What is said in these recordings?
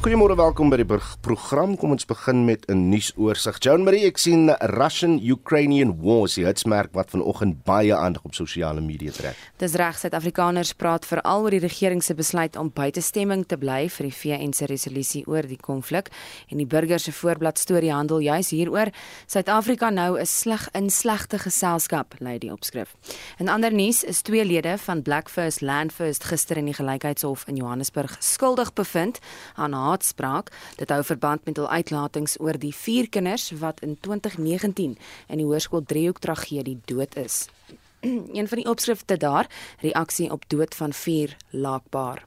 Goeiemôre, welkom by die program. Kom ons begin met 'n nuusoorseig. Joan Marie, ek sien Russian-Ukrainian War die hitsmerk wat vanoggend baie aandag op sosiale media trek. Dis reg, Suid-Afrikaners praat veral oor die regering se besluit om buitestemming te bly vir die VN se resolusie oor die konflik en die burger se voorblad storie handel juis hieroor. Suid-Afrika nou is sleg in slegte geselskap, lei die opskrif. In ander nuus is twee lede van Black First Land First gister in die Gelykheidshof in Johannesburg skuldig bevind aan haatspraak. Dit hou verband met hul uitlatings oor die vier kinders wat in 2019 in die hoërskool Driehoek tragedie dood is. Een van die opskrifte daar, reaksie op dood van vier laakbaar.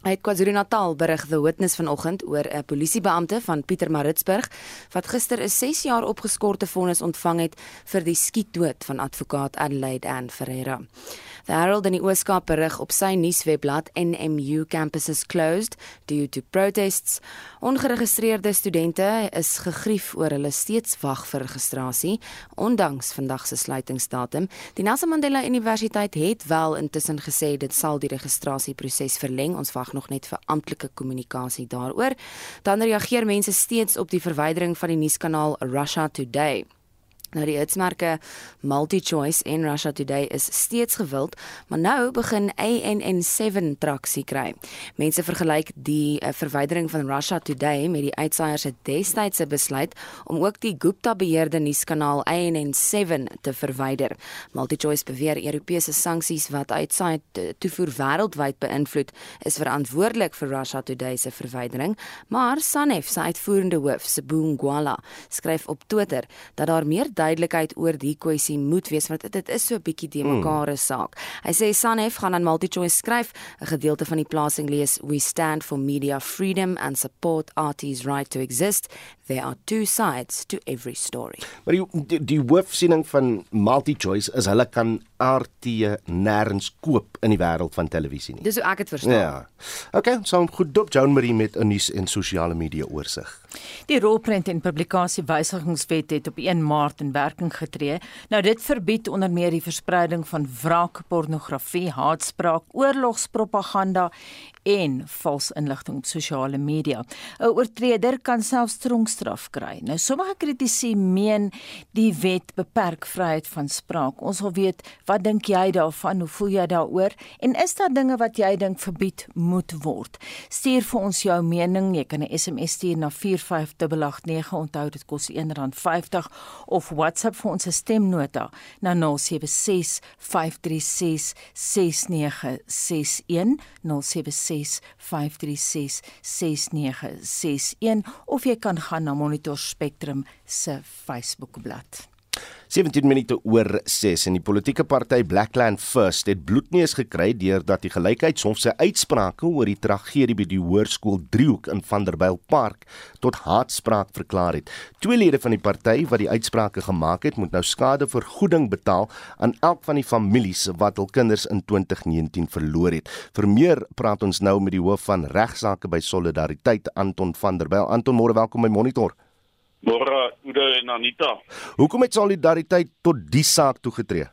Het KwaZulu-Natal berig the witness vanoggend oor 'n polisiebeampte van Pietermaritzburg wat gister 'n 6 jaar opgeskorte vonnis ontvang het vir die skietdood van advokaat Adelaide Ann Ferreira. The Herald in die Ooskaap berig op sy nuuswebblad NMU campuses closed due to protests. Ongeregistreerde studente is gegrief oor hulle steeds wag vir registrasie ondanks vandag se sluitingsdatum. Die Nelson Mandela Universiteit het wel intussen gesê dit sal die registrasieproses verleng. Ons wag nog net vir amptelike kommunikasie daaroor. Dan reageer mense steeds op die verwydering van die nuuskanaal Russia Today. Nou die hitsmerke MultiChoice en Russia Today is steeds gewild, maar nou begin ANN7 traksie kry. Mense vergelyk die uh, verwydering van Russia Today met die uitsaaiers se destydse besluit om ook die Gupta beheerde nuuskanaal ANN7 te verwyder. MultiChoice beweer Europese sanksies wat uitsaai toevoer wêreldwyd beïnvloed, is verantwoordelik vir Russia Today se verwydering, maar Sanef se uitvoerende hoof, Sebungwala, skryf op Twitter dat daar meer duidelikheid oor die kwessie moet wees want dit is so 'n bietjie de mekaar se saak. Hy sê Sanef gaan aan MultiChoice skryf 'n gedeelte van die plasing lees We stand for media freedom and support artists right to exist. There are two sides to every story. Maar die die, die hoofsiening van MultiChoice is hulle kan RT nêrens koop in die wêreld van televisie nie. Dis hoe ek dit verstaan. Ja. Okay, so goed dop Joan Marie met 'n nuus en sosiale media oorsig. Die rolprent en publikasie wysigingswet het op 1 Maart in werking getree. Nou dit verbied onder meer die verspreiding van wraakpornografie, haatspraak, oorlogspropaganda en vals inligting op sosiale media. 'n Oortreder kan selfs tronkstraf kry. Nou sommige kritici meen die wet beperk vryheid van spraak. Ons wil weet, wat dink jy daarvan? Hoe voel jy daaroor? En is daar dinge wat jy dink verbied moet word? Stuur vir ons jou mening. Jy kan 'n SMS stuur na 45889. Onthou dit kos R1.50 of WhatsApp vir ons stemnota na 076 536 6961 076 0765366961 of jy kan gaan na Monitor Spectrum se Facebookblad. 17 minute oor 6 en die politieke party Blackland First het bloedneus gekry deurdat die gelykheidshof sy uitsprake oor die tragedie by die hoërskool Driehoek in Vanderbijl Park tot haatspraak verklaar het. Twee lede van die party wat die uitsprake gemaak het, moet nou skadevergoeding betaal aan elk van die families wat hul kinders in 2019 verloor het. Vir meer praat ons nou met die hoof van regsaake by Solidariteit Anton Vanderbijl. Anton, môre welkom by Monitor. Môre Ude en Anita. Hoekom het solidariteit tot die saak toegetree?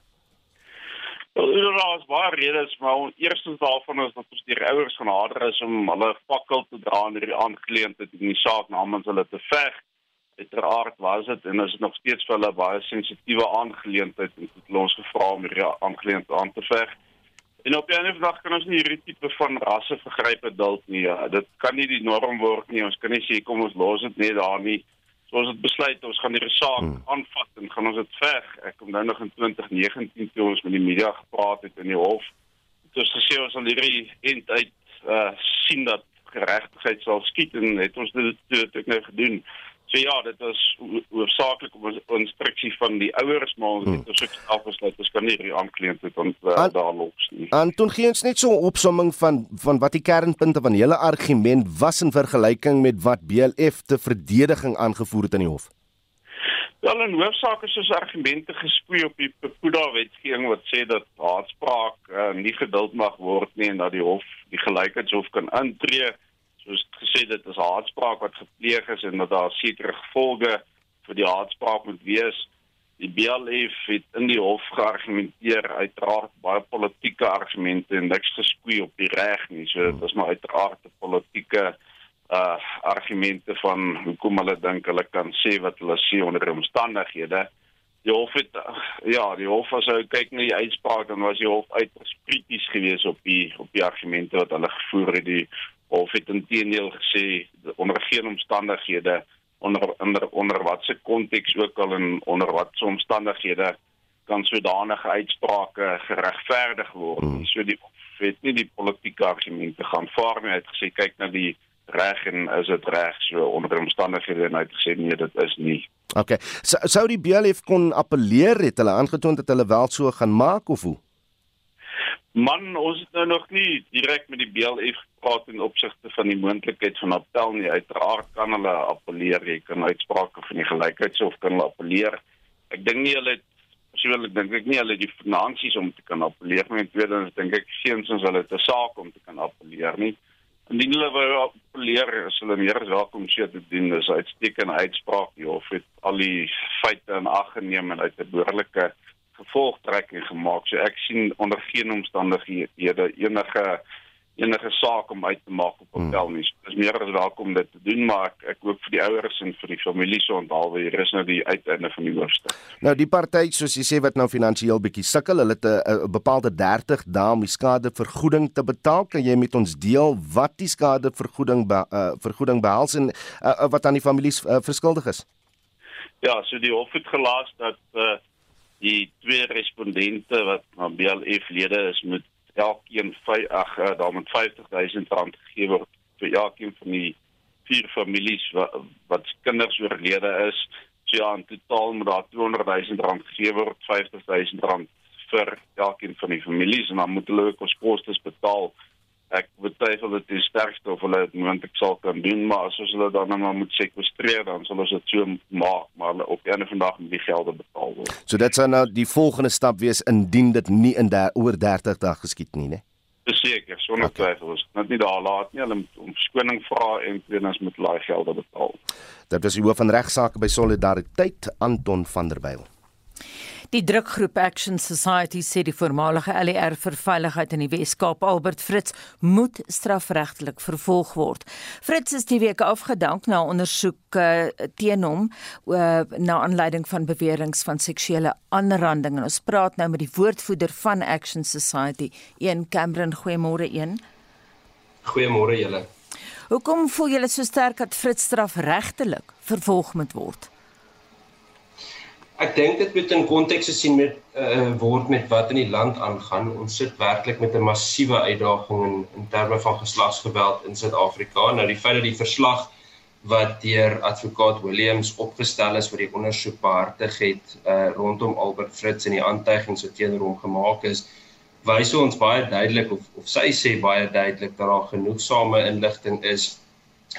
Wel, daar is baie redes, maar eerstens daarvan is dat ons die ouers genader is om hulle fakkel te dra in hierdie aangeleentheid in die saak namens hulle te veg. Uiteraard was dit en is nog steeds vir hulle baie sensitiewe aangeleentheid en het ons gevra om hierdie aangeleentheid aan te veg. En op 'n ander dag kan ons nie hierdie tipe van rasse vergrype duld nie. Ja, dit kan nie die norm word nie. Ons kan nie sê kom ons los dit net daar nie. So ons het besluit ons gaan hierdie saak hmm. aanvat en gaan ons dit veg. Ek kom nou nog in 2019 toe ons met die media gepraat het in die hof. Dit is gesê ons sal hierdie eind uit uh sien dat geregtigheid sal skiet en het ons dit dit ek nou gedoen. So ja, dit was hoofsaaklik op 'n instruksie van die ouers maar ons het ons ook afgesluit ons kan nie hierdie aankleed het want uh, daar los nie. En toe gee ons net so 'n opsomming van van wat die kernpunte van julle argument was in vergelyking met wat BLF te verdediging aangevoer het in die hof. Wel in hoofsaak is ons argumente gespoei op die Pepuda wetgewing wat sê dat haatspraak uh, nie geduld mag word nie en dat die hof die gelykheidshof kan intree soos gesê dit is haatspraak wat gepleeg is en dat daar sekere gevolge vir die haatspraak moet wees. Die BLF het in die hof geargumenteer uiteraard baie politieke argumente en niks gespoei op die reg nie. So dit is maar uiteraard 'n politieke uh argumente van hoekom hulle dink hulle kan sê wat hulle sê onder omstandighede. Die hof het ja, die hof as jy kyk na die uitspraak dan was die hof uiters krities geweest op die op die argumente wat hulle gevoer het die hof het intedeel gesê onder geen omstandighede onder onder onder watse konteks ook al en onder watse omstandighede kan sodanige uitsprake geregverdig word. Hmm. So die het nie die politieke argumente gaan vaar nie. Hy het gesê kyk na die reg en is dit reg so onder omstandighede en hy het gesê nee, dit is nie. OK. So, sou die BLF kon appeleer het hulle aangetoon dat hulle wel so gaan maak of hoe? Man, ons het nou nog nie direk met die BLF gepraat in opsigte van die moontlikheid van appel nie. Uiteraard kan hulle appeleer, jy kan uitsprake van die gelykheidshof kan hulle appeleer. Ek dink nie hulle persoonlik dink ek nie hulle die finansies om te kan appeleer nie. Tweedens dink ek geensins hulle het 'n saak om te kan appeleer nie. Indien hulle wou appeleer, is hulle meer as welkom om te doen. Dis uitstekende uitspraak. Die hof het al die feite in ag geneem en uit 'n behoorlike gevolgtrekking gemaak. So ek sien onder geen omstandighede enige enige saak om uit te maak op hotel nie. Dis meer as welkom dit te doen, maar ek ek hoop vir die ouers en vir die familie so onthaalwe hier is nou die uiteinde van die hoofstuk. Nou die party soos jy sê wat nou finansiëel bietjie sukkel, hulle het 'n bepaalde 30 dae om die skadevergoeding te betaal. Kan jy met ons deel wat die skadevergoeding be, uh, vergoeding behels en uh, wat aan die families uh, verskuldig is? Ja, so die hof het gelaat dat uh, die twee respondente wat na BLF lede is met elkeen vyf ag uh, daar met 50000 rand gegee word vir elkeen van die vier families wat, wat kinders oorlede is. So ja, in totaal moet daar 200000 rand gegee word, 50000 rand vir elkeen van die families en dan moet hulle ook ons kostes betaal ek betwyfel dit is sterkste of hulle dit moontlik sal kan doen maar as ons hulle dan nou moet sekwestreer dan sal ons dit so maak maar hulle op 'n van dag moet die gelde betaal word. So dit sou nou die volgende stap wees indien dit nie in der, oor 30 dae geskied nie, né? Beseker, sonder okay. twyfel is net nie daar laat nie, hulle moet om verskoning vra en tweedens moet hulle gelde betaal. Dit was die hoof van regsaake by Solidariteit Anton van der Byl. Die drukgroep Action Society sê die voormalige LER vir veiligheid in die Wes-Kaap, Albert Fritz, moet strafregtelik vervolg word. Fritz is die week afgedank na ondersoek uh, teen hom uh, na aanleiding van beweringe van seksuele aanranding. En ons praat nou met die woordvoerder van Action Society, een Cameron Goeiemôre een. Goeiemôre julle. Hoekom voel julle so sterk dat Fritz strafregtelik vervolg moet word? Ek dink dit moet in konteks gesien met uh, word met wat in die land aangaan. Ons sit werklik met 'n massiewe uitdaging in in terme van geslagsgeweld in Suid-Afrika. Nou die feit dat die verslag wat deur advokaat Williams opgestel is vir die ondersoek behartig het uh, rondom Albert Fritz en die aantuigings wat teenoor hom gemaak is, wys ons baie duidelik of of sy sê baie duidelik dat daar genoegsame inligting is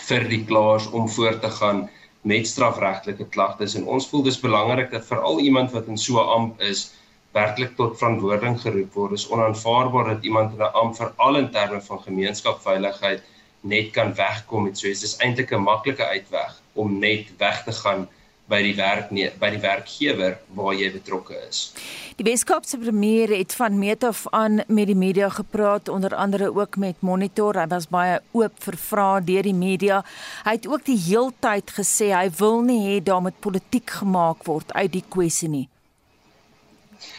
vir die klaers om voort te gaan met strafregtelike klagtes en ons voel dis belangrik dat veral iemand wat in so 'n amp is werklik tot verantwoording geroep word. Dis onaanvaarbaar dat iemand in 'n amp veral in terme van gemeenskapsveiligheid net kan wegkom met so iets. Dis eintlik 'n maklike uitweg om net weg te gaan by die werk nie by die werkgewer waar jy betrokke is. Die Weskaapse premier het van meet af aan met die media gepraat onder andere ook met Monitor. Hy was baie oop vir vrae deur die media. Hy het ook die heeltyd gesê hy wil nie hê daar moet politiek gemaak word uit die kwessie nie.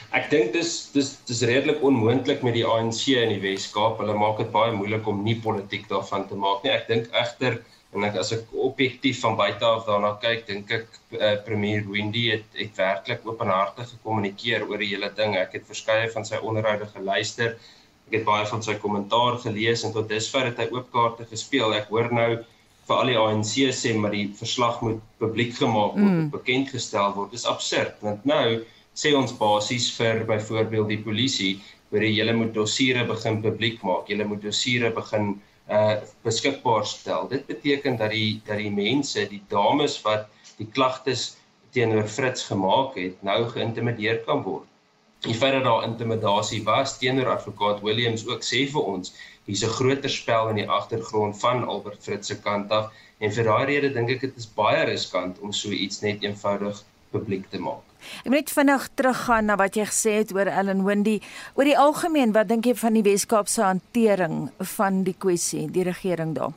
Ek dink dis dis dis redelik onmoontlik met die ANC in die Weskaap. Hulle maak dit baie moeilik om nie politiek daarvan te maak nie. Ek dink egter en ek as ek objektief van buite af daarna kyk, dink ek uh, premier Windy het het werklik openhartig gekommunikeer oor die hele ding. Ek het verskeie van sy onderhoude geluister. Ek het baie van sy kommentaar gelees en tot dusver het hy oop kaarte gespeel. Ek hoor nou vir al die ANC sê maar die verslag moet publiek gemaak word, mm. bekend gestel word. Dis absurd want nou sê ons basies vir byvoorbeeld die polisie, waar jy hulle moet dossiere begin publiek maak. Jy moet dossiere begin uh beskikbaar stel. Dit beteken dat die dat die mense, die dames wat die klagtes teenoor Fritz gemaak het, nou geïntimideer kan word. Die feit dat daar intimidasie was teenoor advokaat Williams ook sê vir ons, hier's 'n groter spel in die agtergrond van Albert Fritz se kant af en vir daai rede dink ek dit is baie riskant om so iets net eenvoudig publiek te maak. Ek moet net vinnig teruggaan na wat jy gesê het oor Ellen Windy. Oor die algemeen, wat dink jy van die Weskaap se hantering van die kwessie, die regering daar?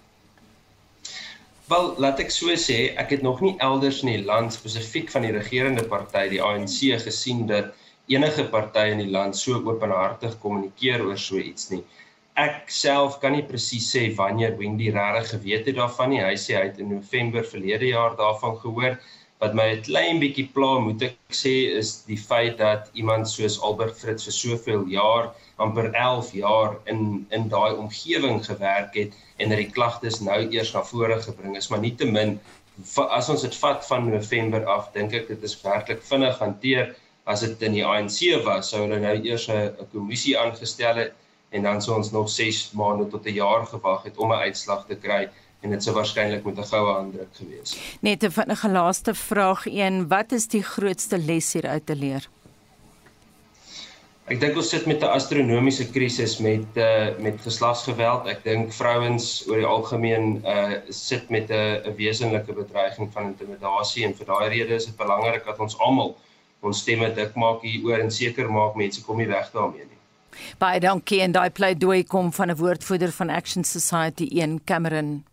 Wel, laat ek so sê, ek het nog nie elders in die land spesifiek van die regerende party, die ANC, gesien dat enige party in die land so openhartig kommunikeer oor so iets nie. Ek self kan nie presies sê wanneer Wendy regtig geweet het daarvan nie. Hy sê hy het in November verlede jaar daarvan gehoor. Wat my 'n klein bietjie pla, moet ek sê, is die feit dat iemand soos Albert Fritz vir soveel jaar amper 11 jaar in in daai omgewing gewerk het en dat die klagtes nou eers na vore gebring is, maar nietemin as ons dit vat van November af, dink ek dit is werklik vinnig hanteer. As dit in die ANC was, sou hulle nou eers 'n kommissie aangestel het en dan sou ons nog 6 maande tot 'n jaar gewag het om 'n uitslag te kry en dit sou waarskynlik met 'n goue handdruk gewees het. Net 'n vinnige laaste vraag een, wat is die grootste les hier uit te leer? Ek dink ons sit met 'n astronomiese krisis met uh met geslagsgeweld. Ek dink vrouens oor die algemeen uh sit met 'n 'n wesenlike bedreiging van intimidasie en vir daai rede is dit belangrik dat ons almal ons stemme dik maak hieroor en seker maak mense kom nie weg daarmee nie. Baie dankie en daai pleidooi kom van 'n woordvoerder van Action Society 1 Cameron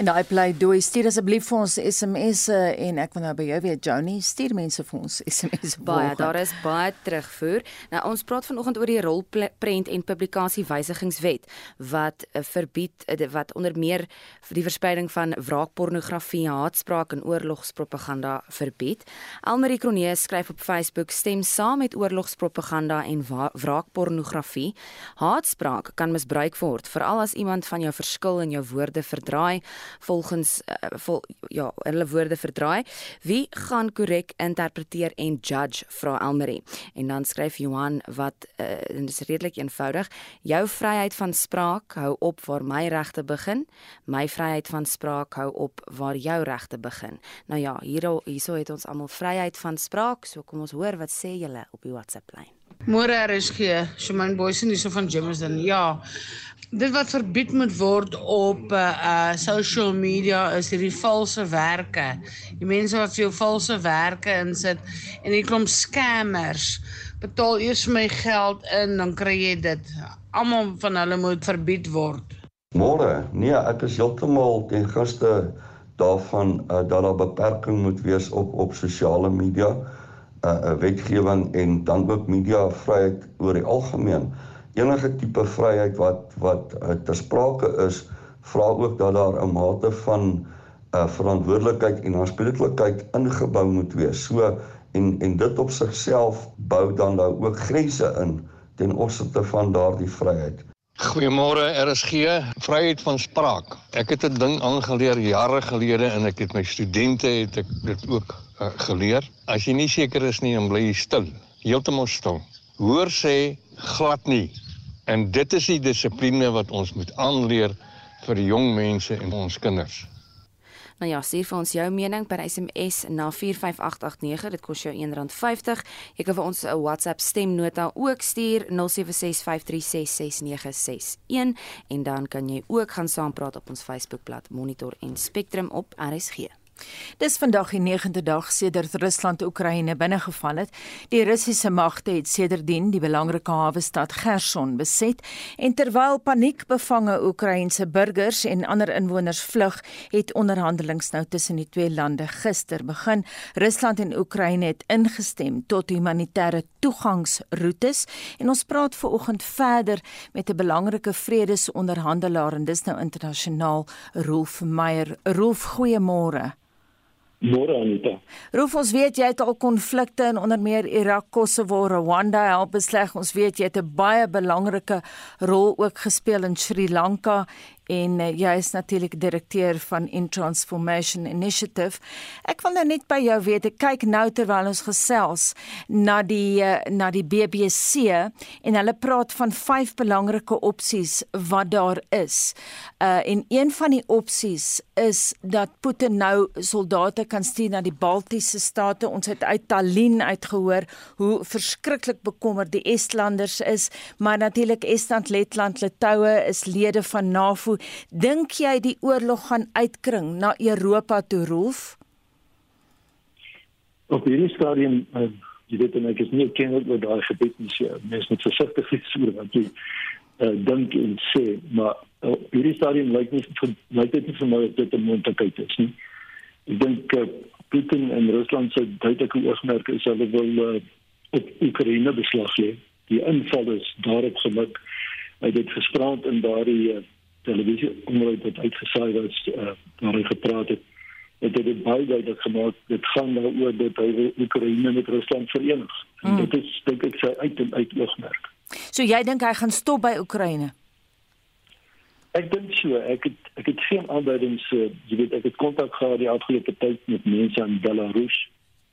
En daai bly dooi stuur asseblief vir ons SMS en ek wil nou by jou weet Johnny stuur mense vir ons SMS baie daar is baie terugvoer. Nou ons praat vanoggend oor die rolprent en publikasie wysigingswet wat uh, verbied uh, wat onder meer die verspreiding van wraakpornografie, haatspraak en oorlogspropaganda verbied. Almarie Kronee skryf op Facebook stem saam met oorlogspropaganda en wraakpornografie. Haatspraak kan misbruik word veral as iemand van jou verskil in jou woorde verdraai volgens uh, vol, ja, hulle woorde verdraai. Wie gaan korrek interpreteer en judge vra Elmarie. En dan skryf Johan wat uh, dit is redelik eenvoudig. Jou vryheid van spraak hou op waar my regte begin. My vryheid van spraak hou op waar jou regte begin. Nou ja, hier hierso het ons almal vryheid van spraak. So kom ons hoor wat sê julle op die WhatsApp lyn. Môre RSG, Shamaine Boysen hier so van Jameson. Ja dit wat verbied moet word op uh, uh social media is hierdie valse werke. Die mense wat vir jou valse werke insit en die klomp scammers betaal eers my geld in dan kry jy dit. Almal van hulle moet verbied word. Môre, nee, ek is heeltemal ten gunste daarvan uh, dat daar beperking moet wees op op sosiale media, uh, wetgewing en dan ook media vryheid oor die algemeen enige tipe vryheid wat wat uh, ter sprake is, vra ook dat daar 'n mate van uh, verantwoordelikheid en aanspreeklikheid ingebou moet wees. So en en dit op sigself bou dan nou ook grense in ten opsigte van daardie vryheid. Goeiemôre RSG, vryheid van spraak. Ek het 'n ding aangeleer jare gelede en ek het my studente het ek dit ook uh, geleer. As jy nie is nie, dan bly jy stil, heeltemal stil. Hoor sê glad nie. En dit is die dissipline wat ons moet aanleer vir jong mense en ons kinders. Nou ja, stuur vir ons jou mening per SMS na 45889. Dit kos jou R1.50. Jy kan vir ons 'n WhatsApp stemnota ook stuur 0765366961 en dan kan jy ook gaan saampraat op ons Facebookblad Monitor en Spectrum op RSG. Dis vandag die 9de dag sedert Rusland Oekraïne binnegeval het. Die Russiese magte het sedertdien die belangrike hawe stad Gerson beset en terwyl paniekbevange Oekraïense burgers en ander inwoners vlug, het onderhandelinge nou tussen die twee lande gister begin. Rusland en Oekraïne het ingestem tot humanitêre toegangsroetes en ons praat ver oggend verder met 'n belangrike vredesonderhandelaar en dis nou internasionaal Rolf Meyer. Rolf, goeiemôre. Môre Anita. Roof ons weet jy het al konflikte in onder meer Irak, Kosovo, Rwanda help besleg. Ons weet jy het 'n baie belangrike rol ook gespeel in Sri Lanka en uh, jy is natuurlik direkteur van In Transformation Initiative. Ek wil nou net by jou weet, ek kyk nou terwyl ons gesels na die uh, na die BBC en hulle praat van vyf belangrike opsies wat daar is. Uh en een van die opsies is dat Putin nou soldate kan stuur na die Baltiese state. Ons het uit Tallinn uitgehoor hoe verskriklik bekommerd die Estlanders is, maar natuurlik Estland, Letland, Litouwe is lede van NAVO Dink jy die oorlog gaan uitkring na Europa toe roef? Op hierdie stadium uh, jy weet en ek is nie kenner oor daai gebied nie. So, mens moet versigtig wees oor wat jy uh, dink en sê, maar uh, hierdie stadium lyk nie lyk dit nie vir my of dit 'n moontlikheid is nie. Ek dink uh, Putin en Rusland se duidelike oogmerk is hulle wil uh, op Oekraïne beslag lê. Die inval is daarop gemik. Hy het gespreek in daardie uh, televisie omroep wat uitgesaai was uh, waar hy gepraat het het dit baie duidelik gemaak dit gaan daaroor dat hy Oekraïne met Rusland verenig. Hmm. Dit is dink ek sy uit en uit oogmerk. So jy dink hy gaan stop by Oekraïne? Ek dink so, ek het ek het geen aanduidings uh, jy weet ek het kontak gehad die afgelope tyd met mense in Belarus.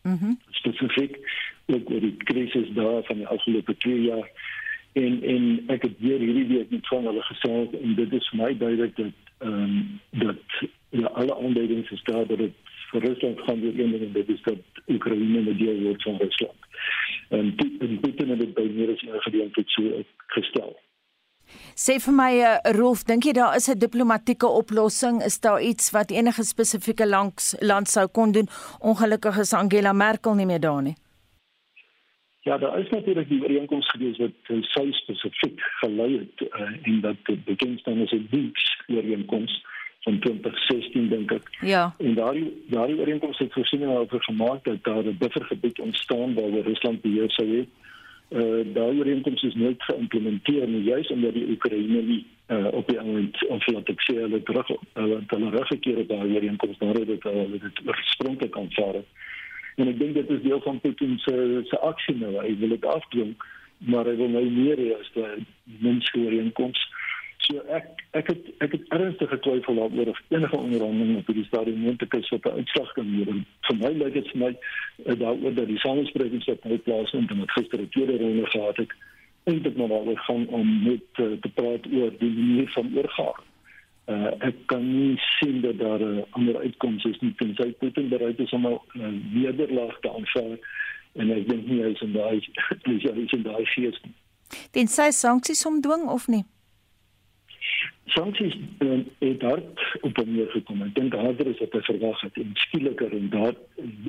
Mhm. Mm spesifiek ook oor die krisis daar van die afgelope 2 jaar en en ek het weer hierdie week met van hulle gesê en dit is my duidelik dat ehm um, dat ja alle aanduidings is daar dat dit vir Rusland gaan weer een ding en dit is dat Oekraïne 'n deel word van Rusland. En dit Putin het dit by meer as een gedeelte so gestel. Sê vir my uh, Rolf, dink jy daar is 'n diplomatieke oplossing? Is daar iets wat enige spesifieke land sou kon doen? Ongelukkig is Angela Merkel nie meer daar nie. Ja, daar is natuurlik die ooreenkoms gewees wat sy spesifiek gelei het uh, en dat dit bekend staan as 'n weeks ooreenkoms van 2016 dink ek. Ja. En daardie daardie ooreenkoms het voorsiening oor gemaak dat daar 'n buffergebied ontstaan waar Rusland beheer sou hê. Eh uh, daardie ooreenkoms is nooit geïmplementeer nie juis omdat die Oekraïne nie uh, op die oomblik of laat ek sê hulle terug hulle hulle reggekeer het daardie ooreenkoms nadat dit hulle dit oorspronklik aanvaar het. En ek dink dit is deel van Putin se se aksie nou. Hy wil dit afdwing, maar hy wil nou meer hê as die mense ooreenkoms. So ek ek het ek het ernstige twyfel daaroor of enige onderhandeling op hierdie stadium moontlik is wat 'n uitslag kan gee. Vir my lyk dit vir my uh, daaroor dat die samesprekings wat nou plaasvind en wat gister 'n tweede ronde gehad het, eintlik maar daaroor gaan om net uh, te praat oor die manier van oorgaan. Uh, ek kan nie sien dat daar 'n uh, ander uitkoms is nie tensy Putin bereid is om 'n uh, wederlaag te aanvaar en ek dink nie hy is in daai hy is in daai gees nie. Tensy sanksies omdwing of nie? sanksies uh, het hard op hom neergekom. Ek dink harder as wat hy verwag het en skieliker en daar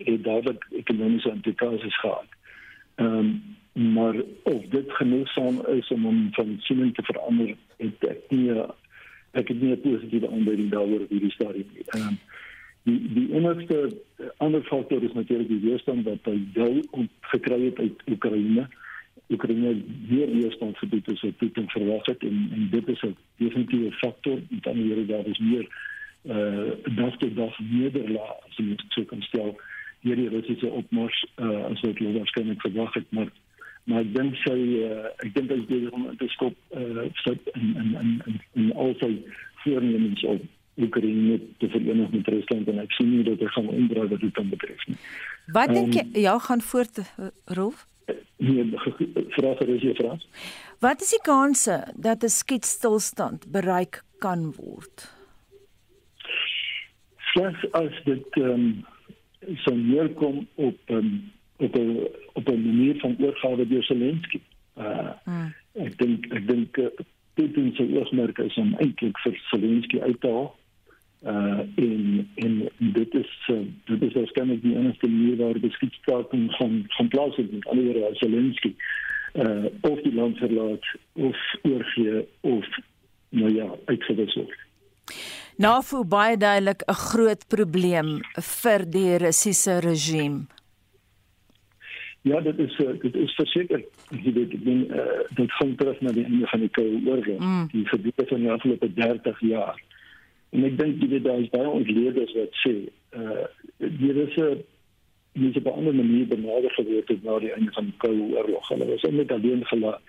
het dadelik ekonomiese implikasies gehad. Ehm um, maar of dit genoegsaam is om hom van siening te verander, het ek nie ek het nie 'n positiewe aanduiding daaroor op hierdie stadium nie. Ehm um, die die enigste ander faktor is natuurlik die weerstand wat hy wel gekry het uit Oekraïne. Oekraïne weer weerstand gebied is wat Putin verwag het en en dit is 'n definitiewe faktor en dan hier daar is meer eh uh, dag tot dag nederlaag as jy dit sou kan stel hier die Russiese opmars eh uh, as wat hulle waarskynlik verwag het maar maar ek dink sy uh, ek dink hy is om te skop eh uh, sit in in in in, in al sy voornemens op Oekraïne te verenig met Rusland en ek sien nie dat hy gaan omdraai wat dit dan betref nie. Wat dink jy um, ja gaan voort Rolf? Nee, vraag gerus jy vra. Wat is die kanse dat 'n skietstilstand bereik kan word? Slegs as dit ehm um, so neerkom op um, op 'n op 'n manier van oorgawe deur Zelensky. Uh hmm. ek dink ek dink uh, Putin se oogmerk is om eintlik vir Zelensky uit te haal uh in in dit is uh, dit is waarskynlik die enigste manier waar die skietstaking van van met alle as Zelensky uh of die land verlaat of oorgee of nou ja uitgewissel. NAVO baie duidelik 'n groot probleem vir die Russiese regime. Ja, dit is uh, dit is verseker jy weet ek dink uh, dit gaan terug na die einde van die Koue Oorlog. Mm. Die gebeure van die afgelope 30 jaar. En ek dink dit daar is baie ontleeders wat sê uh hier is 'n dis op 'n ander manier benader geword het na die einde van die Koue Oorlog. Hulle was net alleen gelaat.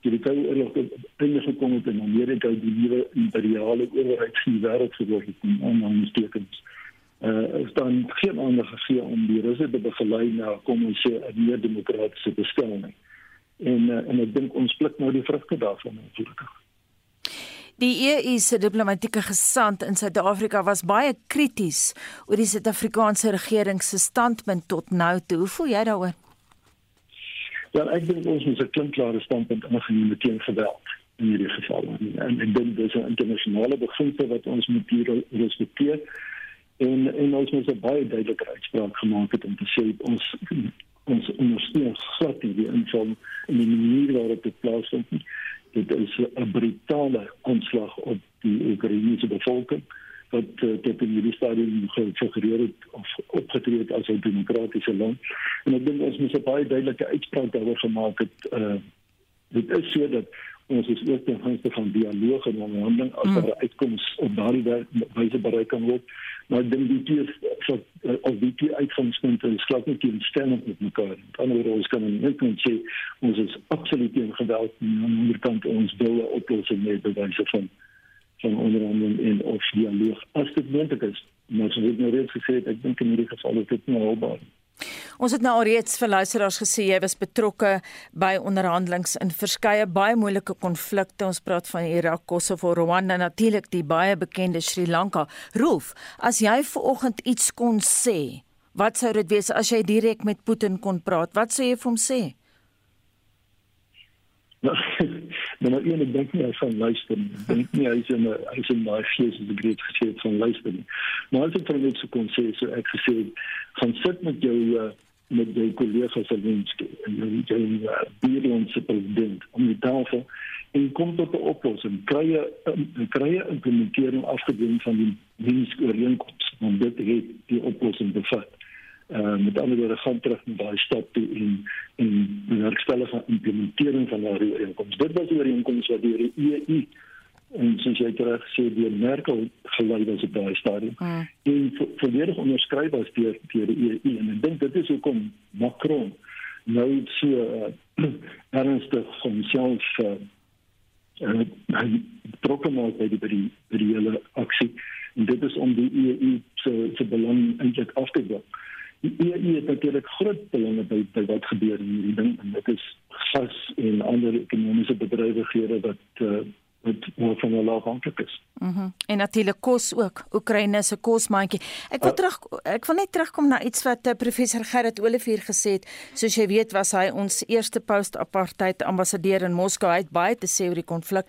Die Koue Oorlog het einde gekom het in Amerika die nuwe imperiale owerheid in die wêreld geword het en onlangs tekens. Uh is dan geen ander gegee om die Russe te begelei na kom ons sê 'n meer demokratiese bestel nie. En uh, en ek dink ons pluk nou die vrugte daarvan natuurlik. Die EU se diplomatieke gesant in Suid-Afrika was baie krities oor die Suid-Afrikaanse regering se standpunt tot nou toe. Hoe voel jy daaroor? Ja, ek dink ons moet 'n klinkklare standpunt ingeneem teen geweld in hierdie geval. En ek dink dis 'n internasionale beginsel wat ons moet respekteer. En en ons moet 'n baie duidelike uitspraak gemaak het om te sê ons ons ondersteun glad die inval in die manier waarop dit plaasvind dit is 'n brutale aanslag op die Oekraïense bevolking wat uh, dit in hierdie stadium gefigureer het of opgetree het as 'n demokratiese land. En ek dink ons moet 'n baie duidelike uitspraak daaroor gemaak het. Uh, dit is so dat ons is ook ten gunste van dialoog en onderhandeling as mm. daar mm. uitkomste op daardie wyse bereik kan word. Maar ek dink die twee so of die twee uitgangspunte is glad nie teenstemmend met mekaar. Aan die ander kant kan ons net sê ons is absoluut teen geweld en aan die ander kant ons wil 'n oplossing met bewyse van van onderhandeling en of dialoog as dit moontlik is. Maar soos ek nou reeds gesê het, ek dink in hierdie geval is dit nie haalbaar nie. Ons het nou alreeds vir luisteraars gesê jy was betrokke by onderhandelinge in verskeie baie moeilike konflikte. Ons praat van Irak, Kosovo, Rwanda, natuurlik die baie bekende Sri Lanka. Rolf, as jy ver oggend iets kon sê, wat sou dit wees as jy direk met Putin kon praat? Wat sou jy vir hom sê? Nou, nou een ek dink nie hy gaan luister nie. Ek dink nie hy is in 'n hy is in daai gees as ek dit gesê het van luister nie. Maar as ek vir net so kon sê, so ek gesê gaan sit met jou uh, met jou kollega Zelensky en jou jou uh, buurlandse president om die tafel en kom tot 'n oplossing. Kry 'n kry 'n implementering afgedwing van die Minsk-ooreenkoms. Want dit het die oplossing bevat uh, met ander woorde gaan terug na daai stap toe en en die werkstellige implementering van daardie ooreenkoms. Dit was die ooreenkoms wat die EU en soos jy reg gesê die Merkel gelei was op daai stadium. Mm. En volledig onderskryf was deur deur die EU en ek dink dit is hoekom Macron nou so uh, ernstig van homself uh, uh, betrokke maak by die by die, by die hele aksie en dit is om die EU se se belang eintlik af te dwing die EU het natuurlik groot belange by, by wat gebeur in hierdie ding en dit is gas en ander ekonomiese bedrywighede wat uh, wat maar van hulle afhanklik is. Mhm. Mm en natuurlik kos ook. Oekraïne se kosmandjie. Ek wil uh, terug ek wil net terugkom na iets wat uh, professor Gerrit Olivier gesê het. Soos jy weet was hy ons eerste post-apartheid ambassadeur in Moskou. Hy het baie te sê oor die konflik.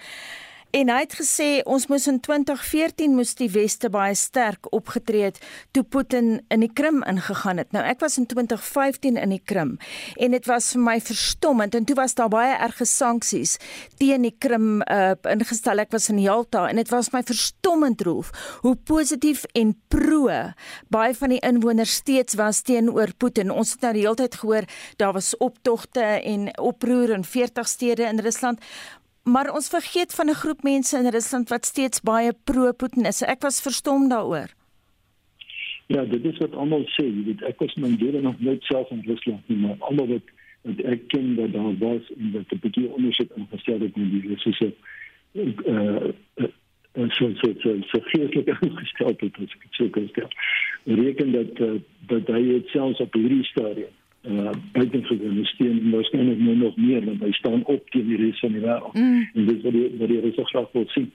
En hy het gesê ons moes in 2014 moes die weste baie sterk opgetree het toe Putin in die Krim ingegaan het. Nou ek was in 2015 in die Krim en dit was vir my verstommend en toe was daar baie erge sanksies teen die Krim uh, ingestel. Ek was in Jalta en dit was my verstommend roof hoe positief en pro baie van die inwoners steeds was teenoor Putin. Ons het nou die hele tyd gehoor daar was optogte en oproer in 40 stede in Rusland maar ons vergeet van 'n groep mense in Rusland wat steeds baie pro-Putin is. Ek was verstom daaroor. Ja, dit is wat almal sê, jy weet, ek was my dele nog nooit self in Rusland nie, maar almal wat wat ek ken dat daar was en dat 'n bietjie ondersoek ingestel het met die Russiese eh uh, so so so so geestelike ingesteldheid as ek dit sou kan stel. Reken dat uh, dat hy selfs op hierdie stadium uh buitengewone steun en waarskynlik nou nog meer want hy staan op teen die res van die wêreld. Mm. En dis wat die wat die res graag wil sien.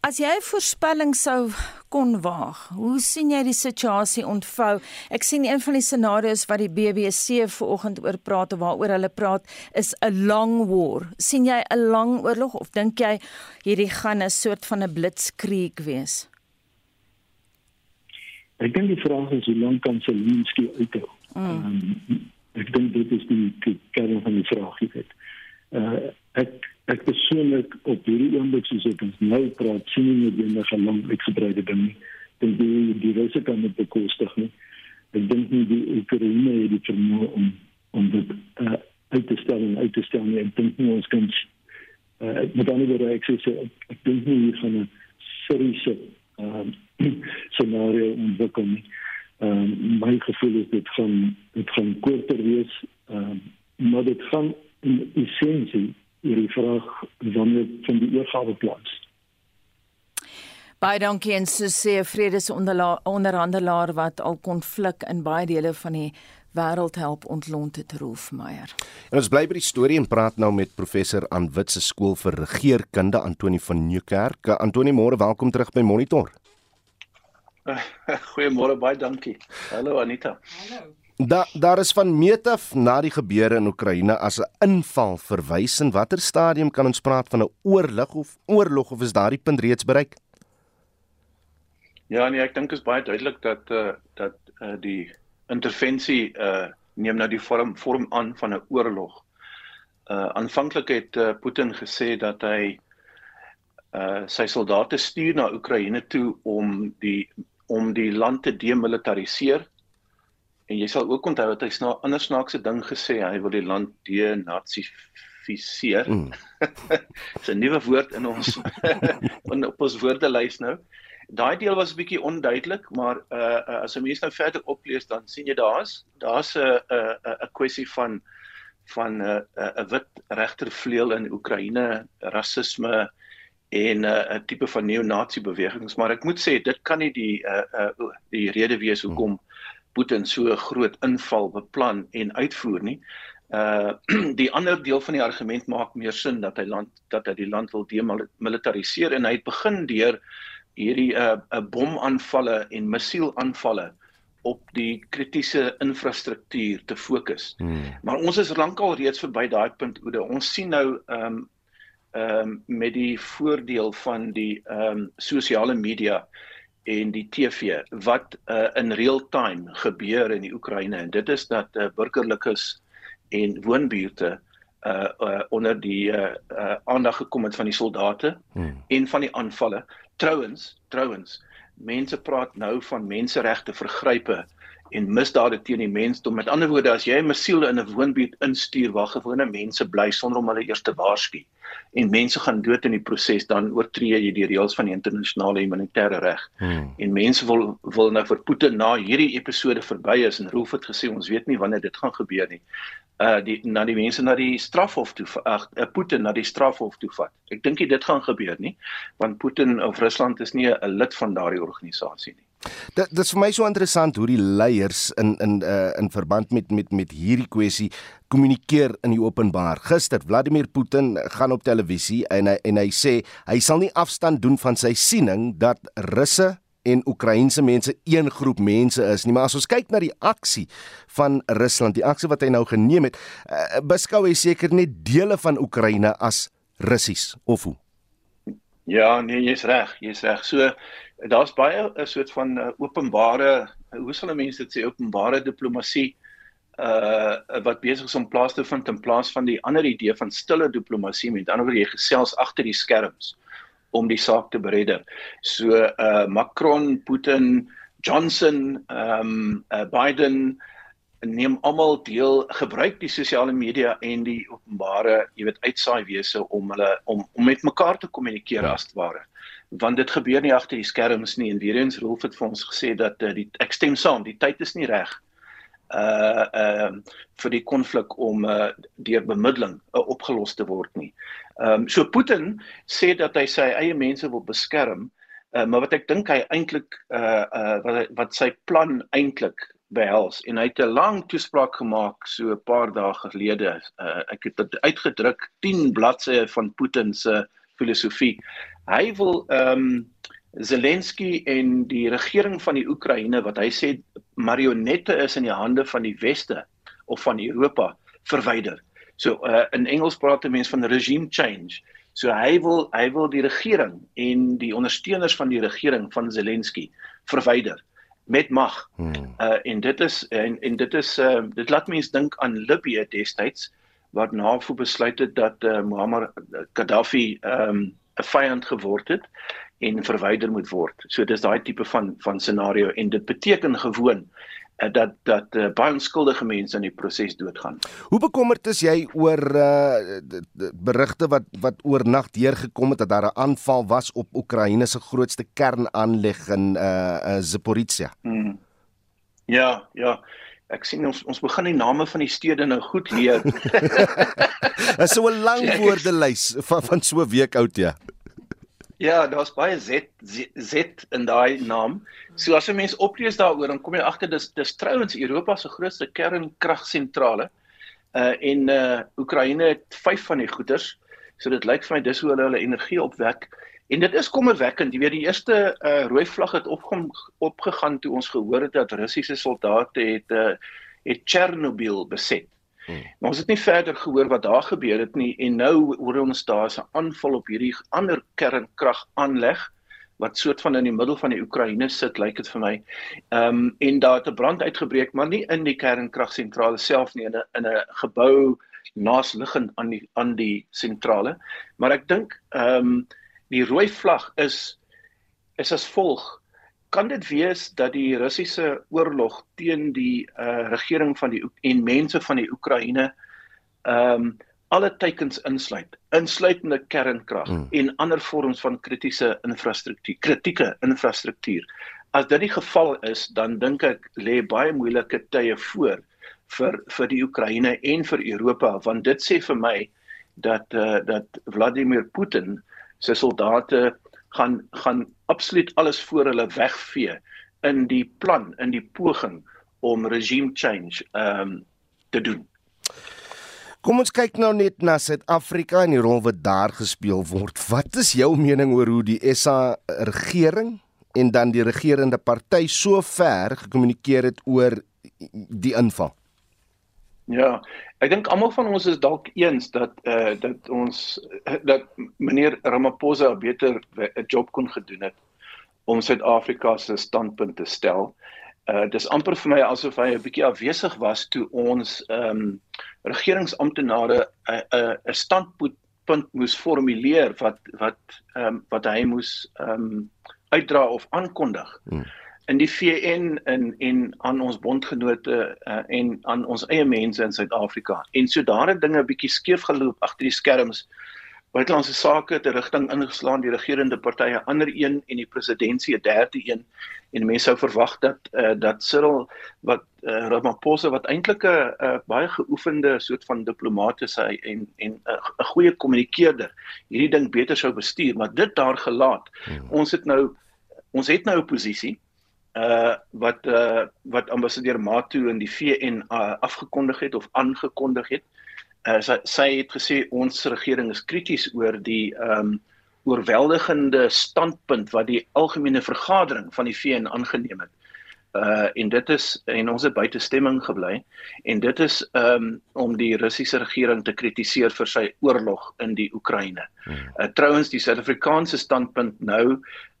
As jy 'n voorspelling sou kon waag, hoe sien jy die situasie ontvou? Ek sien een van die scenario's wat die BBC vanoggend oor praat of waaroor hulle praat is 'n long war. sien jy 'n lang oorlog of dink jy hierdie gaan 'n soort van 'n blitzkrieg wees? Ek dink die vraag is hoe lank kan Zelensky uithou? Mm. Um, ek dink dit is die, die kern van die vraag hier. Uh ek ek persoonlik op hierdie oomblik soos ek ons nou praat, sien nie meer 'n lang uitgebreide ding nie. Dink die die risiko kan dit bekostig nie. Ek dink nie die Oekraïne het die vermoë om om dit uh, uit te stel en uit te stel nie. Ek dink nie ons kan uh met ander woorde ek sê ek, ek dink nie hier van 'n seriese uh scenario ontwikkel nie. Ehm um, my gevoel is dit gaan dit gaan korter wees. Ehm um, maar dit gaan in essensie hierdie vraag wanneer van die oorgawe plaas. Baie dankie en so sê 'n vredesonderhandelaar wat al konflik in baie dele van die wêreld help ontlont het Rolf Meyer. En ons bly by die storie en praat nou met professor aan Wit se skool vir regeringskunde Antoni van Nieuwkerk. Antoni, môre welkom terug by Monitor. Goeiemôre, baie dankie. Hallo Anita. Hallo. Da, daar is van meet af na die gebeure in Oekraïne as 'n inval verwys en watter stadium kan ons praat van 'n oorlog of oorlog of is daardie punt reeds bereik? Ja nee, ek dink is baie duidelik dat eh uh, dat eh uh, die intervensie eh uh, neem nou die vorm vorm aan van 'n oorlog. uh aanvanklik het uh, Putin gesê dat hy uh sy soldate stuur na Oekraïne toe om die om die land te demilitariseer. En jy sal ook onthou dat hy 'n ander snaakse ding gesê, hy wil die land denazifiseer. Mm. Dis 'n nuwe woord in ons in op ons woordelys nou. Daai deel was 'n bietjie onduidelik, maar uh, uh as 'n mens nou verder oplees dan sien jy daar's daar's 'n 'n 'n kwessie van van 'n uh, 'n uh, wit regtervleuel in Oekraïne, rasisme, en 'n uh, tipe van neo-nazi bewegings maar ek moet sê dit kan nie die uh, uh die rede wees hoekom Putin so 'n groot inval beplan en uitvoer nie. Uh die ander deel van die argument maak meer sin dat hy land dat hy die land wil demilitariseer en hy het begin deur hierdie uh, 'n bomaanvalle en missielaanvalle op die kritiese infrastruktuur te fokus. Hmm. Maar ons is lankal reeds verby daai punt Oude. Ons sien nou ehm um, ehm um, met die voordeel van die ehm um, sosiale media en die TV wat uh, in real time gebeur in die Oekraïne en dit is dat uh, burgerlikes en woonbuurte uh, uh onder die uh, uh aandag gekom het van die soldate hmm. en van die aanvalle trouens trouens mense praat nou van menseregte vergrype en misdade teen die mensdom. Met ander woorde, as jy 'n missiel in 'n woonbuurt instuur waar gewone mense bly sonder om hulle eers te waarsku en mense gaan dood in die proses, dan oortree jy die reëls van die internasionale humanitêre reg. Hmm. En mense wil wil nou vir Putin na hierdie episode verby is en Rolf het gesê ons weet nie wanneer dit gaan gebeur nie. Uh die na die mense na die strafhof toe ag uh, Putin na die strafhof toe vat. Ek dink dit gaan gebeur nie, want Putin of Rusland is nie 'n lid van daardie organisasie nie. Dit dit is vir my so interessant hoe die leiers in in uh, in verband met met met hierdie kwessie kommunikeer in die openbaar. Gister Vladimir Putin gaan op televisie en hy en hy sê hy sal nie afstand doen van sy siening dat Russe en Oekraïense mense een groep mense is nie. Maar as ons kyk na die aksie van Rusland die aksie wat hy nou geneem het uh, beskou hy seker net dele van Oekraïne as Russies of hoe? Ja nee jy's reg jy's reg. So daar's baie 'n soort van uh, openbare hoe sal mense dit sê openbare diplomatie uh wat besig is om plaas te vind in plaas van die ander idee van stille diplomatie met ander woorde jy gesels agter die skerms om die saak te beredder. So uh Macron, Putin, Johnson, ehm um, uh, Biden neem almal deel gebruik die sosiale media en die openbare, jy weet, uitsaai wese om hulle om om met mekaar te kommunikeer ja. as ware want dit gebeur nie agter die skerms nie en weer eens Rolf het vir ons gesê dat uh, die ek stem saam die tyd is nie reg uh uh, vir die konflik om uh deur bemiddeling uh, opgelos te word nie. Ehm um, so Putin sê dat hy sy eie mense wil beskerm, uh, maar wat ek dink hy eintlik uh uh wat wat sy plan eintlik behels en hy het 'n lang toespraak gemaak so 'n paar dae gelede. Uh ek het dit uitgedruk 10 bladsye van Putin se filosofie. Hy wil ehm um, Zelensky en die regering van die Oekraïne wat hy sê marionette is in die hande van die weste of van Europa verwyder. So uh, in Engels praat mense van regime change. So hy wil hy wil die regering en die ondersteuners van die regering van Zelensky verwyder met mag. Hmm. Uh en dit is en en dit is uh dit laat mense dink aan Libië destyds wat NAVO besluit het dat uh, Muammar Gaddafi ehm um, 'n vyand geword het en verwyder moet word. So dis daai tipe van van scenario en dit beteken gewoon uh, dat dat uh, baie onskuldige mense in die proses doodgaan. Hoe bekommerd is jy oor uh, berigte wat wat oornag deurgekom het dat daar 'n aanval was op Oekraïne se grootste kernaanleg in uh, uh Zaporizhia? Hmm. Ja, ja. Ek sien ons ons begin die name van die stede nou goed leer. Dit is so 'n lang woordelys van van so 'n week oud ja. Ja, daar's baie Z Z, Z in daai naam. So as 'n mens oplees daaroor, dan kom jy agter dis dis trouens Europa se grootste kernkragsentrale. Uh en uh Oekraïne het 5 van die goeders. So dit lyk vir my dis hoe hulle hulle energie opwek. En dit is kommerwekkend. Jy weet die eerste uh rooi vlag het opgom opgegaan toe ons gehoor het dat Russiese soldate het uh het Chernobyl beset. Hmm. Maar ons het nie verder gehoor wat daar gebeur het nie en nou hoor ons daar 'n aanval op hierdie ander kernkrag aanleg wat soort van in die middel van die Oekraïne sit lyk dit vir my. Ehm um, en daar het 'n brand uitgebreek maar nie in die kernkragsentrale self nie in 'n in 'n gebou naasliggend aan die aan die sentrale. Maar ek dink ehm um, die rooi vlag is is as volg. Kan dit wees dat die Russiese oorlog teen die uh, regering van die en mense van die Oekraïne ehm um, alle teikens insluit? Insluitende kernkrag hmm. en ander vorms van kritiese infrastruktuur kritieke infrastruktuur. As dit die geval is dan dink ek lê baie moeilike tye voor vir vir die Oekraïne en vir Europa want dit sê vir my dat uh, dat Vladimir Putin se soldate gaan gaan absoluut alles voor hulle wegvee in die plan in die poging om regime change ehm um, te doen. Kom ons kyk nou net na Suid-Afrika en die rol wat daar gespeel word. Wat is jou mening oor hoe die SA regering en dan die regerende party so ver gekommunikeer het oor die inval? Ja, ek dink almal van ons is dalk eens dat eh uh, dat ons dat meneer Ramaphosa 'n beter job kon gedoen het om Suid-Afrika se standpunt te stel. Eh uh, dis amper vir my asof hy 'n bietjie afwesig was toe ons ehm um, regeringsamptenare 'n uh, 'n uh, standpunt punt moes formuleer wat wat ehm um, wat hy moes ehm um, uitdra of aankondig. Hmm in die VN in en aan ons bondgenote uh, en aan ons eie mense in Suid-Afrika. En so daar het dinge bietjie skeef geloop agter die skerms. Buitelandse sake het 'n rigting ingeslaan, die regerende partye ander een en die presidentsie 'n derde een. En mense sou verwag dat uh, dat Cyril wat uh, Ramaphosa wat eintlik 'n uh, baie geoefende soort van diplomaat is hy en en 'n uh, goeie kommunikeerder hierdie ding beter sou bestuur, maar dit daar gelaat. Hmm. Ons het nou ons het nou 'n posisie uh wat uh wat ambassadeur Matu in die VN uh, afgekondig het of aangekondig het. Uh sy, sy het gesê ons regering is krities oor die um oorweldigende standpunt wat die algemene vergadering van die VN aangeneem het. Uh en dit is en ons het buite stemming gebly en dit is um om die Russiese regering te kritiseer vir sy oorlog in die Oekraïne. Hmm. Uh trouens die Suid-Afrikaanse standpunt nou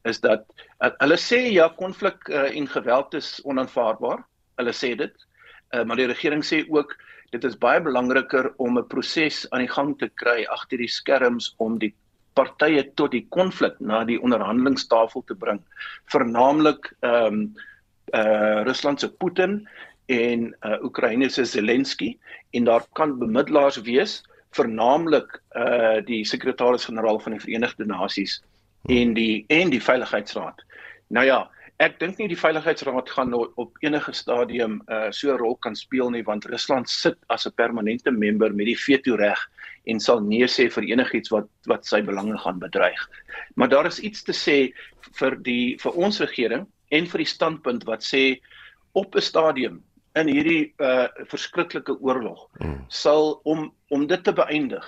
is dat uh, hulle sê ja konflik uh, en geweld is onaanvaarbaar. Hulle sê dit. Uh, maar die regering sê ook dit is baie belangriker om 'n proses aan die gang te kry agter die skerms om die partye tot die konflik na die onderhandelingstafel te bring. Vernaamlik ehm um, uh Rusland se Putin en uh Oekraïne se Zelensky en daar kan bemiddelaars wees vernaamlik uh die sekretaris-generaal van die Verenigde Nasies en die en die veiligheidsraad. Nou ja, ek dink nie die veiligheidsraad gaan op enige stadium uh so 'n rol kan speel nie want Rusland sit as 'n permanente member met die veto reg en sal nee sê vir enigiets wat wat sy belange gaan bedreig. Maar daar is iets te sê vir die vir ons regering en vir die standpunt wat sê op 'n stadium in hierdie uh verskriklike oorlog mm. sal om om dit te beëindig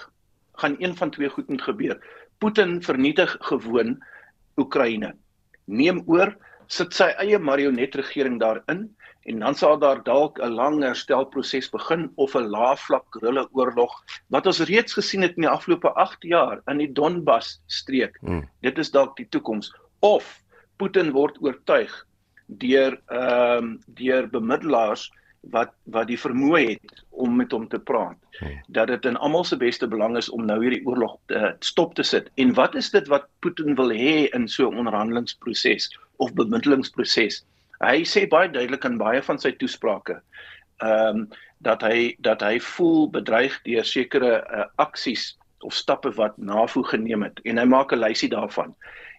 gaan een van twee goed moet gebeur. Putin vernietig gewoon Oekraïne. Neem oor, sit sy eie marionetregering daarin en dan sal daar dalk 'n lang herstelproses begin of 'n laafvlak guerrilla oorlog wat ons reeds gesien het in die afgelope 8 jaar in die Donbas streek. Hmm. Dit is dalk die toekoms of Putin word oortuig deur ehm um, deur bemiddelaars wat wat die vermoë het om met hom te praat. Hmm. dat dit in almal se beste belang is om nou hierdie oorlog te stop te sit. En wat is dit wat Putin wil hê in so 'n onderhandelingsproses of bemiddelingsproses? Hy sê baie duidelik in baie van sy toesprake ehm um, dat hy dat hy voel bedreig deur sekere uh, aksies of stappe wat NAVO geneem het. En hy maak 'n lysie daarvan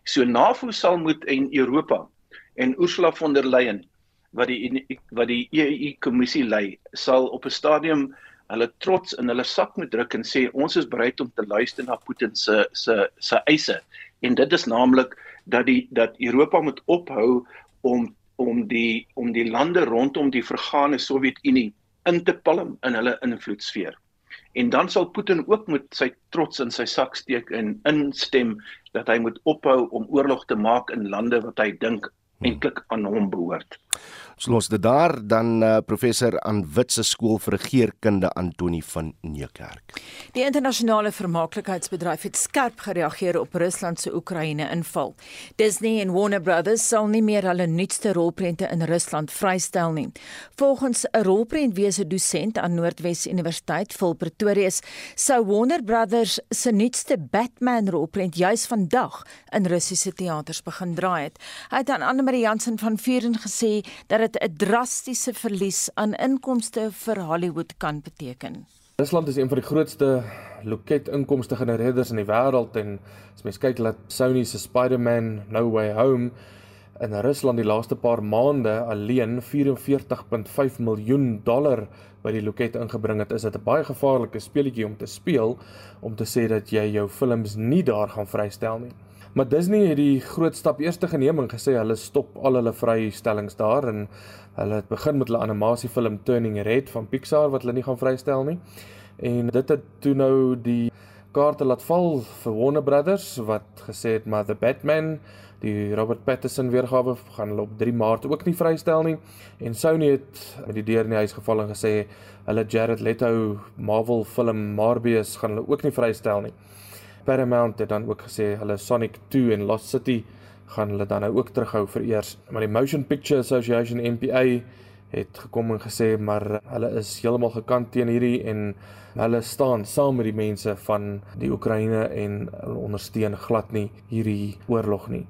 so NAVO sal moet en Europa en Ursula von der Leyen wat die wat die EU kommissie lei sal op 'n stadium hulle trots in hulle sak moet druk en sê ons is bereid om te luister na Putin se se se eise en dit is naamlik dat die dat Europa moet ophou om om die om die lande rondom die vergane Sowjetunie in te palm in hulle invloedsfeer. En dan sal Putin ook moet sy trots in sy sak steek en instem dat hy moet ophou om oorlog te maak in lande wat hy dink eintlik aan hom behoort. Ons los dit daar dan uh, professor aan Witse skool vir regeringskunde Antoni van Nieuwkerk. Die internasionale vermaaklikheidsbedryf het skerp gereageer op Rusland se Oekraïne inval. Disney en Warner Brothers sal nie meer hulle nuutste rolprente in Rusland vrystel nie. Volgens 'n rolprentwese dosent aan Noordwes Universiteit, Phil Pretorius, sou Warner Brothers se nuutste Batman rolprent juis vandag in Russiese teaters begin draai het. Hy het aan Anne Marie Jansen van Vuren gesê dat dit 'n drastiese verlies aan inkomste vir Hollywood kan beteken. Rusland is een van die grootste loket-inkomste genereerders in die wêreld en as mens kyk dat Sony se Spider-Man No Way Home in Rusland die laaste paar maande alleen 44.5 miljoen dollar by die loket ingebring het, is dit 'n baie gevaarlike speletjie om te speel om te sê dat jy jou films nie daar gaan vrystel nie. Maar Disney het die groot stap eers geneem en gesê hulle stop al hulle vrystellings daar en hulle het begin met hulle animasiefilm Turning Red van Pixar wat hulle nie gaan vrystel nie. En dit het toe nou die kaarte laat val vir Warner Brothers wat gesê het maar The Batman, die Robert Pattinson weergawe gaan hulle op 3 Maart ook nie vrystel nie. En Sony het met die deur in die huis geval en gesê hulle Jared Leto Marvel film Morbius gaan hulle ook nie vrystel nie. Paramount het dan ook gesê hulle Sonic 2 en Lost City gaan hulle dan nou ook terughou vir eers. Maar die Motion Picture Association MPA het gekom en gesê maar hulle is heeltemal gekant teen hierdie en hulle staan saam met die mense van die Oekraïne en hulle ondersteun glad nie hierdie oorlog nie.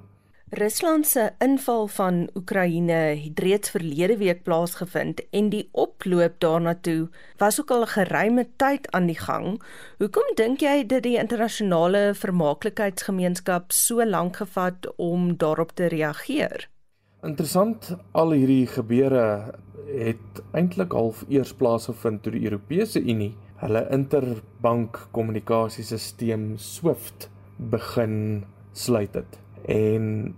Rusland se inval van Oekraïne het reeds verlede week plaasgevind en die oploop daarna toe was ook al 'n geruime tyd aan die gang. Hoekom dink jy dat die internasionale vermaaklikheidsgemeenskap so lank gevat om daarop te reageer? Interessant, al hierdie gebeure het eintlik half eers plaasgevind toe die Europese Unie hulle interbank kommunikasiesisteem SWIFT begin sluit het. En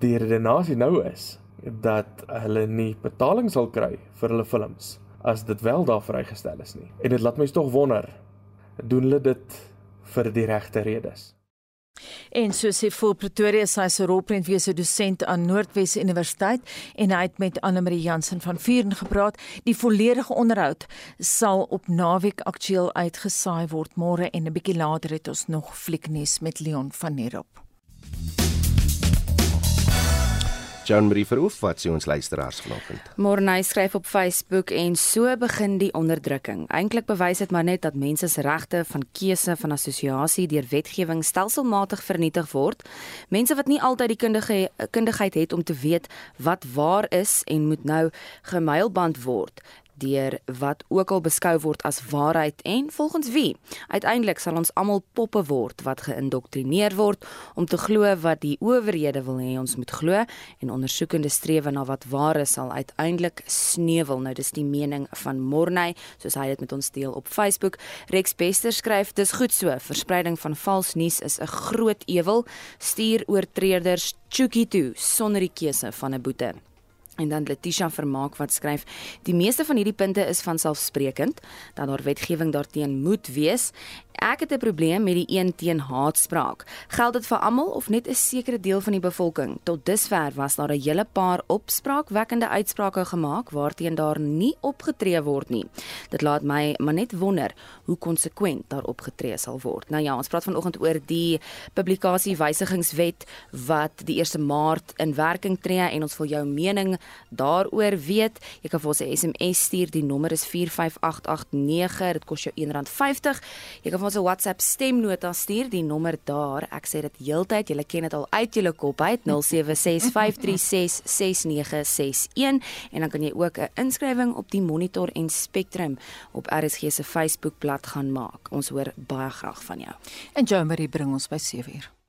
die redenasie nou is dat hulle nie betaling sal kry vir hulle films as dit wel daar vrygestel is nie. En dit laat my tog wonder, doen hulle dit vir die regte redes? En so sê voor Pretoria sy se rolprentwese dosent aan Noordwes Universiteit en hy het met Anne Marie Jansen van Vuren gepraat. Die volledige onderhoud sal op naweek aktueel uitgesaai word môre en 'n bietjie later het ons nog flieknuus met Leon van Nerop. Jean Marie Verhoef wat sê ons luisteraars vanoggend. Morney skryf op Facebook en so begin die onderdrukking. Eintlik bewys dit maar net dat mense se regte van keuse van assosiasie deur wetgewing stelselmatig vernietig word. Mense wat nie altyd die kundige kundigheid het om te weet wat waar is en moet nou gemylband word deur wat ook al beskou word as waarheid en volgens wie. Uiteindelik sal ons almal poppe word wat geïndoktrineer word om te glo wat die owerhede wil hê ons moet glo en ondersoekende strewe na wat waar is sal uiteindelik sneuwel. Nou dis die mening van Morney soos hy dit met ons deel op Facebook. Rex Bester skryf: "Dis goed so. Verspreiding van vals nuus is 'n groot ewel. Stuur oortreders Chuki toe sonder die keuse van 'n boete." En dan Letitia Vermaak wat skryf: "Die meeste van hierdie punte is van selfsprekend dat daar wetgewing daarteen moet wees Ek het 'n probleem met die een teen haatspraak. Geld dit vir almal of net 'n sekere deel van die bevolking? Tot dusver was daar 'n hele paar opspraakwekkende uitsprake gemaak waarteen daar nie opgetree word nie. Dit laat my maar net wonder hoe konsekwent daar opgetree sal word. Nou ja, ons praat vanoggend oor die publikasie wysigingswet wat die 1 Maart in werking tree en ons wil jou mening daaroor weet. Jy kan vir ons 'n SMS stuur. Die nommer is 45889. Dit kos jou R1.50. Jy kan ons 'n WhatsApp stemnota stuur, die nommer daar. Ek sê dit heeltyd, julle ken dit al uit julle kop uit 0765366961 en dan kan jy ook 'n inskrywing op die Monitor en Spectrum op RSG se Facebookblad gaan maak. Ons hoor baie graag van jou. En Jo Marie bring ons by 7uur.